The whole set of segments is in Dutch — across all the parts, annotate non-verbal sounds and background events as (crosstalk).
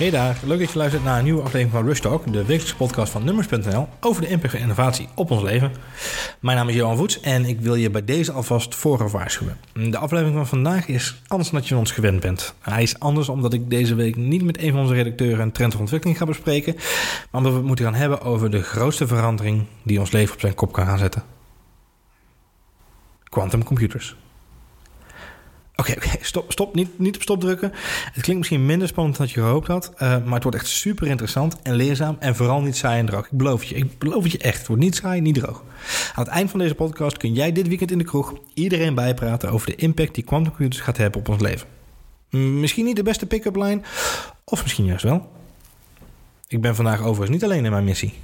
Hey daar, leuk dat je luistert naar een nieuwe aflevering van Rush Talk, de wekelijkse podcast van Nummers.nl over de impact van innovatie op ons leven. Mijn naam is Johan Voets en ik wil je bij deze alvast voor waarschuwen. De aflevering van vandaag is anders dan je ons gewend bent. Hij is anders omdat ik deze week niet met een van onze redacteuren een trend of ontwikkeling ga bespreken, maar omdat we het moeten gaan hebben over de grootste verandering die ons leven op zijn kop kan gaan zetten. Quantum computers. Stop, stop. Niet, niet op stop drukken. Het klinkt misschien minder spannend dan je gehoopt had. Uh, maar het wordt echt super interessant en leerzaam. En vooral niet saai en droog. Ik beloof het je. Ik beloof het je echt. Het wordt niet saai, niet droog. Aan het eind van deze podcast kun jij dit weekend in de kroeg iedereen bijpraten over de impact die quantumcomputers gaat hebben op ons leven. Misschien niet de beste pick-up line, of misschien juist wel. Ik ben vandaag overigens niet alleen in mijn missie.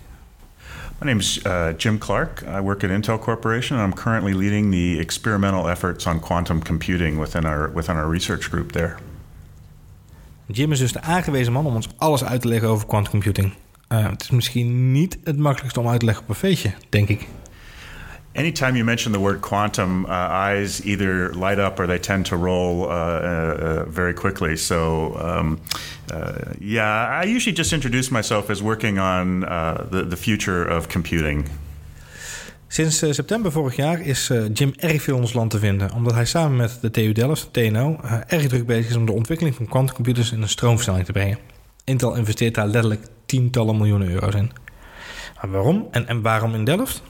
My name is uh, Jim Clark. I work at Intel Corporation, and I'm currently leading the experimental efforts on quantum computing within our, within our research group there. Jim is dus de aangewezen man om ons alles uit te leggen over quantum computing. Uh, het is misschien niet het makkelijkste om uit te leggen op een feestje, denk ik. Anytime you mention the word quantum, uh, eyes either light up or they tend to roll uh, uh, very quickly. So, um, uh, yeah, I usually just introduce myself as working on uh, the, the future of computing. Sinds uh, september vorig jaar is Jim erg veel in ons land te vinden, omdat hij samen met de TU Delft, TNO, erg druk bezig is om de ontwikkeling van quantumcomputers in een stroomversnelling te brengen. Intel investeert daar letterlijk tientallen miljoenen euro's in. Maar waarom en waarom in Delft?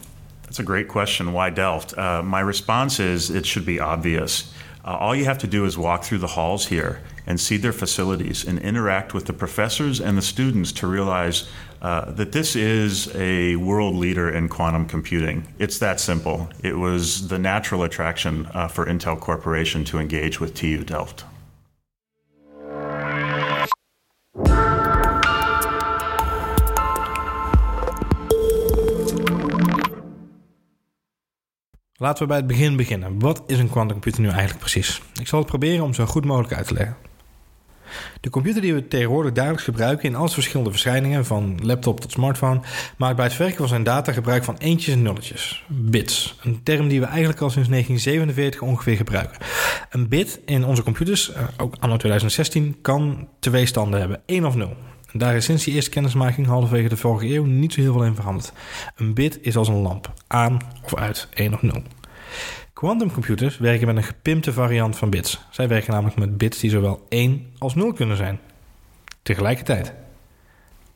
That's a great question. Why Delft? Uh, my response is it should be obvious. Uh, all you have to do is walk through the halls here and see their facilities and interact with the professors and the students to realize uh, that this is a world leader in quantum computing. It's that simple. It was the natural attraction uh, for Intel Corporation to engage with TU Delft. Laten we bij het begin beginnen. Wat is een quantumcomputer nu eigenlijk precies? Ik zal het proberen om zo goed mogelijk uit te leggen. De computer die we tegenwoordig dagelijks gebruiken in al verschillende verschijningen, van laptop tot smartphone, maakt bij het verwerken van zijn data gebruik van eentjes en nulletjes. Bits. Een term die we eigenlijk al sinds 1947 ongeveer gebruiken. Een bit in onze computers, eh, ook anno 2016, kan twee standen hebben: 1 of 0. Daar is sinds die eerste kennismaking halverwege de vorige eeuw niet zo heel veel in veranderd. Een bit is als een lamp, aan of uit, 1 of 0. Quantumcomputers werken met een gepimpte variant van bits. Zij werken namelijk met bits die zowel 1 als 0 kunnen zijn. Tegelijkertijd.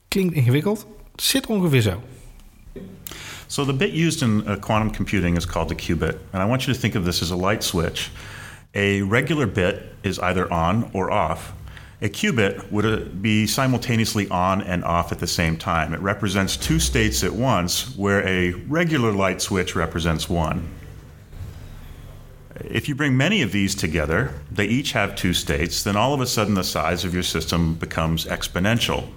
Klinkt ingewikkeld, zit ongeveer zo. So the bit used in uh, quantum computing is called the qubit. And I want you to think of this as a light switch. A regular bit is either on or off. A qubit would uh, be simultaneously on and off at the same time. It represents two states at once, where a regular light switch represents one. If you bring many of these together, they each have two states, then all of a sudden the size of your system becomes exponential.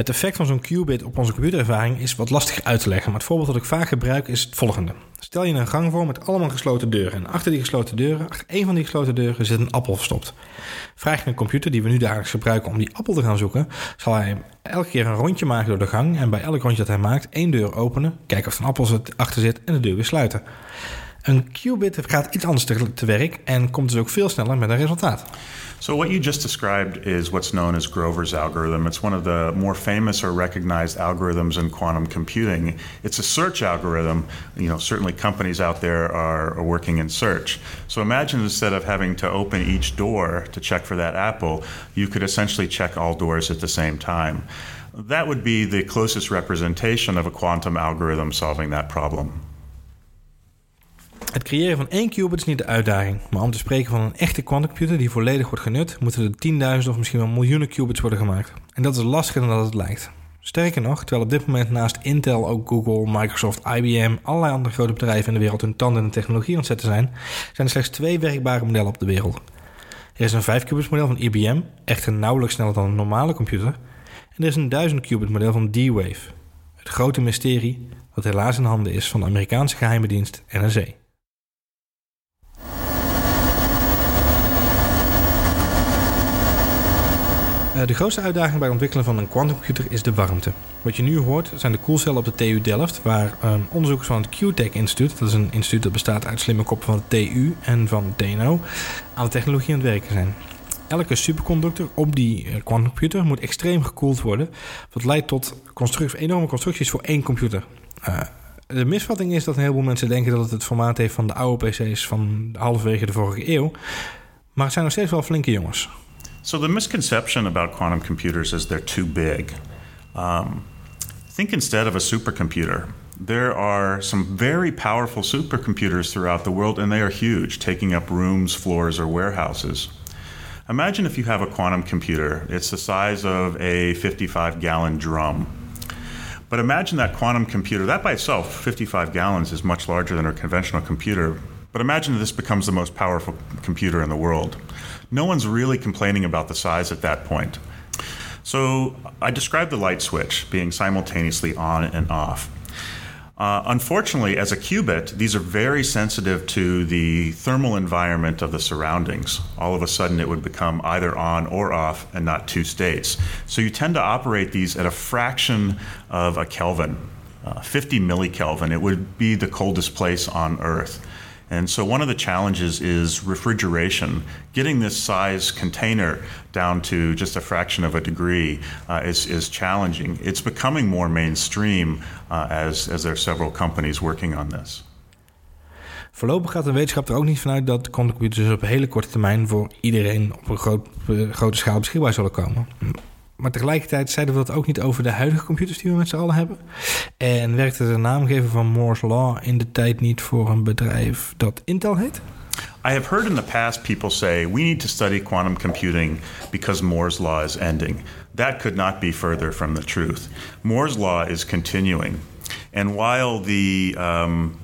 Het effect van zo'n qubit op onze computerervaring is wat lastig uit te leggen, maar het voorbeeld dat ik vaak gebruik is het volgende. Stel je een gang voor met allemaal gesloten deuren en achter die gesloten deuren, achter één van die gesloten deuren zit een appel verstopt. Vraag je een computer die we nu dagelijks gebruiken om die appel te gaan zoeken, zal hij elke keer een rondje maken door de gang en bij elk rondje dat hij maakt één deur openen, kijken of er een appel achter zit en de deur weer sluiten. Een qubit gaat iets anders te, te werk en komt dus ook veel sneller met een resultaat. So, what you just described is what's known as Grover's algorithm. It's one of the more famous or recognized algorithms in quantum computing. It's a search algorithm. You know, certainly companies out there are, are working in search. So, imagine instead of having to open each door to check for that apple, you could essentially check all doors at the same time. That would be the closest representation of a quantum algorithm solving that problem. Het creëren van één qubit is niet de uitdaging, maar om te spreken van een echte quantumcomputer die volledig wordt genut, moeten er tienduizenden of misschien wel miljoenen qubits worden gemaakt. En dat is lastiger dan dat het lijkt. Sterker nog, terwijl op dit moment naast Intel ook Google, Microsoft, IBM, allerlei andere grote bedrijven in de wereld hun tanden in de technologie aan het zetten zijn, zijn er slechts twee werkbare modellen op de wereld. Er is een 5 qubits model van IBM, echter nauwelijks sneller dan een normale computer, en er is een 1000 qubit model van D-Wave. Het grote mysterie dat helaas in handen is van de Amerikaanse geheime dienst NSA. De grootste uitdaging bij het ontwikkelen van een quantumcomputer is de warmte. Wat je nu hoort zijn de koelcellen op de TU Delft, waar um, onderzoekers van het QTech Instituut, dat is een instituut dat bestaat uit slimme koppen van de TU en van TNO, aan de technologie aan het werken zijn. elke superconductor op die eh, quantumcomputer moet extreem gekoeld worden. Wat leidt tot enorme constructies voor één computer. Uh, de misvatting is dat een heleboel mensen denken dat het het formaat heeft van de oude PC's van halverwege de vorige eeuw. Maar het zijn nog steeds wel flinke jongens. So the misconception about quantum computers is they're too big. Um, think instead of a supercomputer. There are some very powerful supercomputers throughout the world, and they are huge, taking up rooms, floors, or warehouses. Imagine if you have a quantum computer. It's the size of a 55 gallon drum. But imagine that quantum computer, that by itself, 55 gallons, is much larger than a conventional computer. But imagine this becomes the most powerful computer in the world. No one's really complaining about the size at that point. So I described the light switch being simultaneously on and off. Uh, unfortunately, as a qubit, these are very sensitive to the thermal environment of the surroundings. All of a sudden, it would become either on or off and not two states. So you tend to operate these at a fraction of a Kelvin, uh, 50 millikelvin. It would be the coldest place on Earth. And so, one of the challenges is refrigeration. Getting this size container down to just a fraction of a degree uh, is, is challenging. It's becoming more mainstream uh, as, as there are several companies working on this. Voorlopig gaat de wetenschap er ook niet vanuit dat quantumcomputers op hele korte termijn voor iedereen op een groot, uh, grote schaal beschikbaar zullen komen. Maar tegelijkertijd zeiden we dat ook niet over de huidige computers die we met z'n allen hebben. En werkte de naamgever van Moore's Law in de tijd niet voor een bedrijf dat Intel heet? I have heard in the past people say we need to study quantum computing because Moore's Law is ending. That could not be further from the truth. Moore's Law is continuing. And while the um,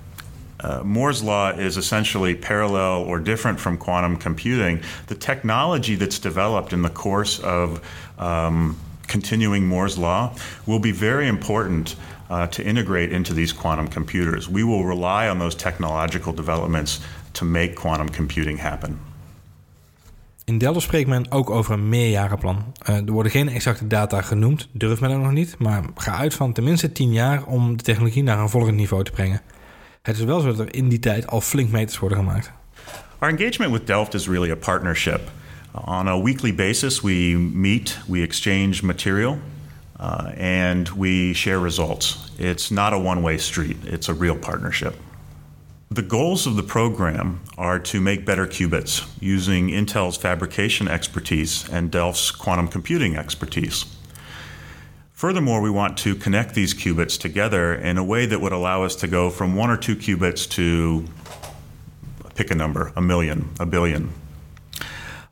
uh, Moore's law is essentially parallel or different from quantum computing. The technology that's developed in the course of um, continuing Moore's law will be very important uh, to integrate into these quantum computers. We will rely on those technological developments to make quantum computing happen. In Delft spreekt men ook over een meerjarenplan. Uh, er worden geen exacte data genoemd, durft men ook nog niet, maar ga uit van tenminste 10 jaar om de technologie naar een volgend niveau te brengen. Het is wel zo dat er in die tijd al flink meters worden gemaakt. Our engagement with Delft is really a partnership. On a weekly basis, we meet, we exchange material, uh, and we share results. It's not a one way street, it's a real partnership. The goals of the program are to make better qubits using Intel's fabrication expertise and Delft's quantum computing expertise. Furthermore, we want to connect these qubits together in a way that would allow us to go from one or two qubits to pick a number, a million, a billion.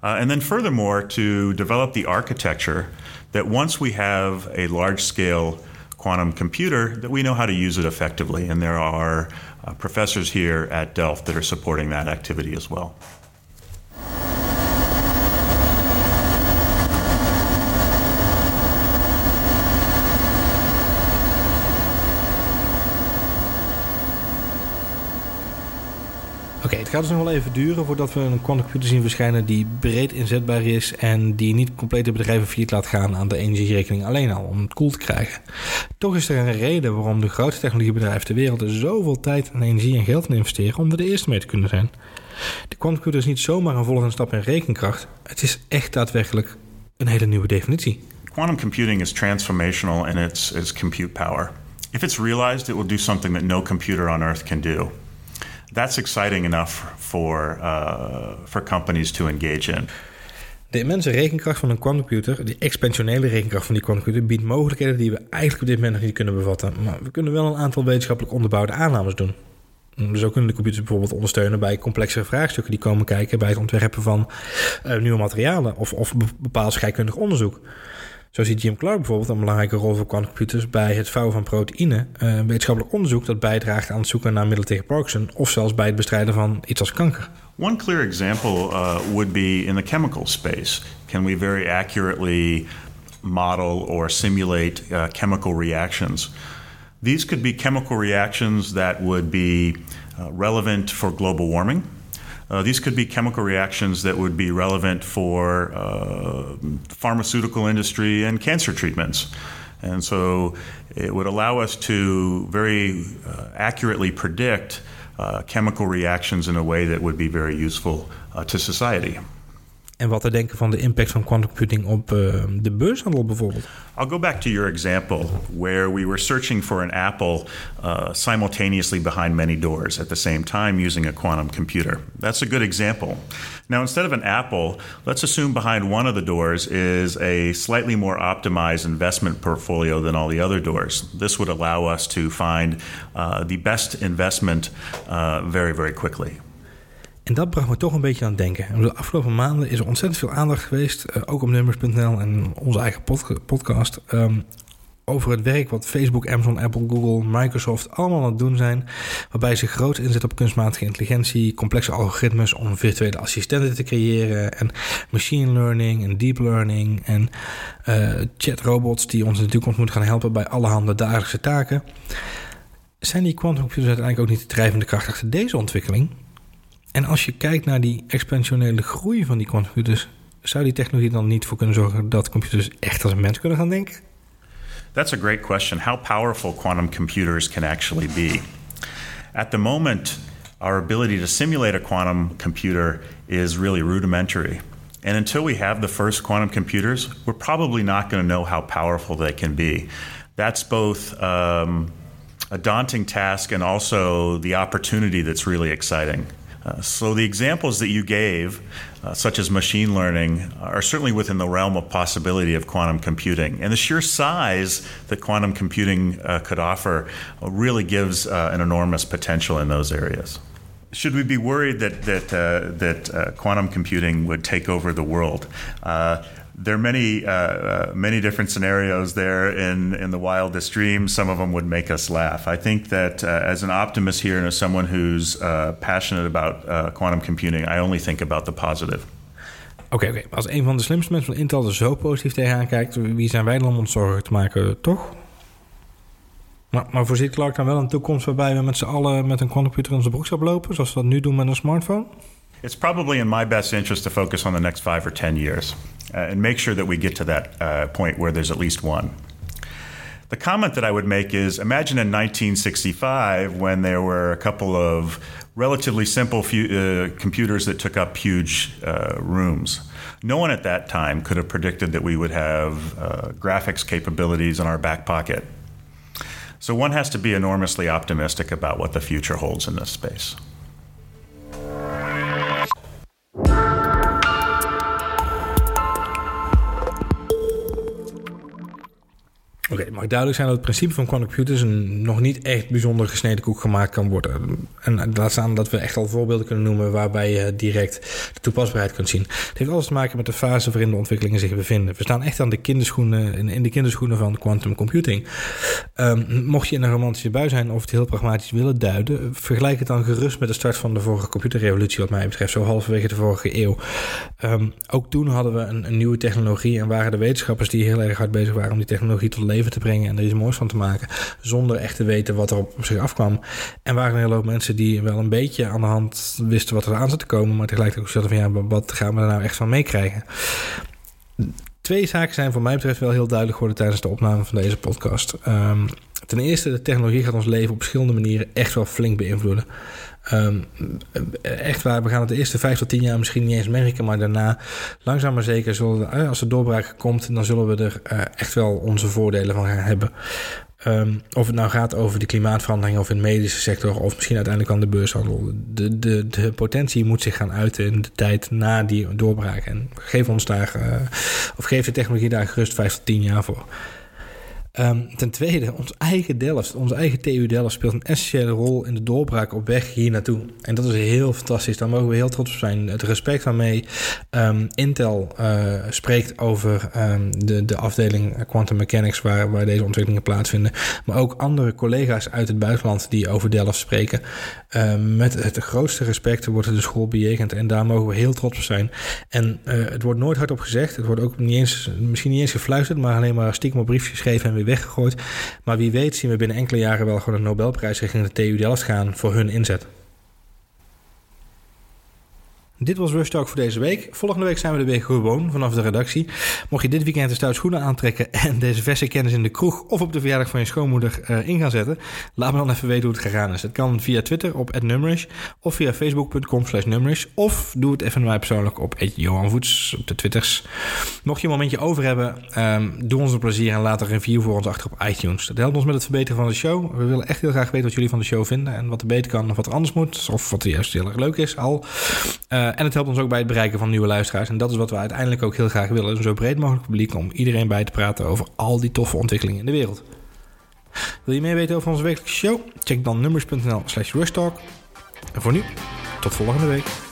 Uh, and then, furthermore, to develop the architecture that once we have a large scale quantum computer, that we know how to use it effectively. And there are uh, professors here at Delft that are supporting that activity as well. Gaat dus nog wel even duren voordat we een quantumcomputer zien verschijnen die breed inzetbaar is en die niet complete bedrijven failliet laat gaan aan de energierekening alleen al om het koel te krijgen. Toch is er een reden waarom de grootste technologiebedrijven ter wereld er zoveel tijd en energie en geld in investeren om er de eerste mee te kunnen zijn. De quantumcomputer is niet zomaar een volgende stap in rekenkracht. Het is echt daadwerkelijk een hele nieuwe definitie. Quantum computing is transformational in its, its compute power. If it's realized, it will do something that no computer on earth can do. That's exciting enough for, uh, for companies to engage in. De immense rekenkracht van een quantumcomputer, de expansionele rekenkracht van die quantumcomputer, biedt mogelijkheden die we eigenlijk op dit moment nog niet kunnen bevatten. Maar we kunnen wel een aantal wetenschappelijk onderbouwde aannames doen. Zo kunnen de computers bijvoorbeeld ondersteunen bij complexere vraagstukken die komen kijken bij het ontwerpen van uh, nieuwe materialen of, of bepaald scheikundig onderzoek. Zo ziet Jim Clark bijvoorbeeld een belangrijke rol voor quantumcomputers bij het vouwen van proteïne, uh, wetenschappelijk onderzoek dat bijdraagt aan het zoeken naar middelen tegen Parkinson of zelfs bij het bestrijden van iets als kanker. One clear example uh, would be in the chemical space. Can we very accurately model or simulate uh, chemical reactions? These could be chemical reactions that would be uh, relevant for global warming. Uh, these could be chemical reactions that would be relevant for uh, pharmaceutical industry and cancer treatments. And so it would allow us to very uh, accurately predict uh, chemical reactions in a way that would be very useful uh, to society. En wat te denken van de impact van quantum computing op uh, de beurshandel bijvoorbeeld. I'll go back to your example where we were searching for an apple uh, simultaneously behind many doors at the same time using a quantum computer. That's a good example. Now, instead of an apple, let's assume behind one of the doors is a slightly more optimized investment portfolio than all the other doors. This would allow us to find uh, the best investment uh, very, very quickly. En dat bracht me toch een beetje aan het denken. De afgelopen maanden is er ontzettend veel aandacht geweest, uh, ook op nummers.nl en onze eigen pod podcast, um, over het werk wat Facebook, Amazon, Apple, Google, Microsoft allemaal aan het doen zijn. Waarbij ze groot inzetten op kunstmatige intelligentie, complexe algoritmes om virtuele assistenten te creëren. En machine learning en deep learning en uh, chatrobots die ons in de toekomst moeten gaan helpen bij allerhande dagelijkse taken. Zijn die quantumcomputers uiteindelijk ook niet de drijvende kracht achter deze ontwikkeling? En als je kijkt naar die exponentiële groei van die quantumcomputers, zou die technologie dan niet voor kunnen zorgen dat computers echt als een mens kunnen gaan denken? That's a great question. How powerful quantum computers can actually be. At the moment, our ability to simulate a quantum computer is really rudimentary. And until we have the first quantum computers, we're probably not going to know how powerful they can be. That's both um, a daunting task and also the opportunity that's really exciting. Uh, so, the examples that you gave, uh, such as machine learning, are certainly within the realm of possibility of quantum computing. And the sheer size that quantum computing uh, could offer uh, really gives uh, an enormous potential in those areas. Should we be worried that that that quantum computing would take over the world? There are many uh, uh, many different scenarios there in in the wildest dreams. Some of them would make us laugh. I think that uh, as an optimist here and as someone who's uh, passionate about uh, quantum computing, I only think about the positive. Oké, okay, okay. als een van de slimste mensen van Intel er zo positief tegenaan kijkt, wie zijn wij dan om ons zorgen te maken, toch? Maar, maar voorziet Clark dan wel een toekomst waarbij we met z'n allen met een quantumcomputer in onze broekzak lopen, zoals we dat nu doen met een smartphone? It's probably in my best interest to focus on the next five or ten years. Uh, and make sure that we get to that uh, point where there's at least one. The comment that I would make is imagine in 1965 when there were a couple of relatively simple few, uh, computers that took up huge uh, rooms. No one at that time could have predicted that we would have uh, graphics capabilities in our back pocket. So one has to be enormously optimistic about what the future holds in this space. Oké, het mag duidelijk zijn dat het principe van quantum computers een nog niet echt bijzonder gesneden koek gemaakt kan worden. En laat staan dat we echt al voorbeelden kunnen noemen waarbij je direct de toepasbaarheid kunt zien. Het heeft alles te maken met de fase waarin de ontwikkelingen zich bevinden. We staan echt aan de kinderschoenen, in de kinderschoenen van quantum computing. Um, mocht je in een romantische bui zijn of het heel pragmatisch willen duiden, vergelijk het dan gerust met de start van de vorige computerrevolutie, wat mij betreft, zo halverwege de vorige eeuw. Um, ook toen hadden we een, nieuwe technologie en waren de wetenschappers die heel erg hard bezig waren om die technologie tot leven te brengen en er iets moois van te maken. Zonder echt te weten wat er op zich afkwam. En waren een hele mensen die wel een beetje aan de hand wisten wat er aan zat te komen. Maar tegelijkertijd ook zeiden van ja, wat gaan we er nou echt van meekrijgen? Twee zaken zijn voor mij betreft wel heel duidelijk geworden tijdens de opname van deze podcast. Um, ten eerste, de technologie gaat ons leven op verschillende manieren echt wel flink beïnvloeden. Um, echt waar, we gaan het de eerste vijf tot tien jaar misschien niet eens merken, maar daarna, langzaam maar zeker, zullen eh, als de doorbraak komt, dan zullen we er uh, echt wel onze voordelen van gaan hebben. Um, of het nou gaat over de klimaatverandering of in de medische sector, of misschien uiteindelijk aan de beurshandel. De, de, de potentie moet zich gaan uiten in de tijd na die doorbraak. En geef ons daar, uh, of geef de technologie daar gerust vijf tot tien jaar voor. Um, ten tweede, ons eigen Delft, onze eigen TU Delft speelt een essentiële rol in de doorbraak op weg hier naartoe. En dat is heel fantastisch. Daar mogen we heel trots op zijn. Het respect waarmee um, Intel uh, spreekt over um, de, de afdeling Quantum Mechanics, waar, waar deze ontwikkelingen plaatsvinden. Maar ook andere collega's uit het buitenland die over Delft spreken. met het grootste respect wordt de school bejegend. En daar mogen we heel trots op zijn. En uh, het wordt nooit hardop gezegd. Het wordt ook niet eens, misschien niet eens gefluisterd, maar alleen maar stiekem op briefjes geschreven en weer weggegooid. Maar wie weet zien we binnen enkele jaren wel gewoon een Nobelprijs richting de TU Delft gaan voor hun inzet. Dit was Rush Talk voor deze week. Volgende week zijn we er weer gewoon vanaf de redactie. Mocht je dit weekend de stout schoenen aantrekken (laughs) en deze verse kennis in de kroeg of op de verjaardag van je schoonmoeder uh, in gaan zetten, laat me dan even weten hoe het gegaan is. Het kan via Twitter op @numerish of via facebook.com slash of doe het even mij persoonlijk op @johanvoets op de Twitters. Mocht je een momentje over hebben, um, doe ons een plezier en laat een review voor ons achter op iTunes. Dat helpt ons met het verbeteren van de show. We willen echt heel graag weten wat jullie van de show vinden en wat er beter kan of wat er anders moet of wat er juist heel erg leuk is al. Uh, en het helpt ons ook bij het bereiken van nieuwe luisteraars. En dat is wat we uiteindelijk ook heel graag willen. Een zo breed mogelijk publiek om iedereen bij te praten over al die toffe ontwikkelingen in de wereld. Wil je meer weten over onze wekelijkse show? Check dan nummers.nl slash rushtalk. En voor nu, tot volgende week.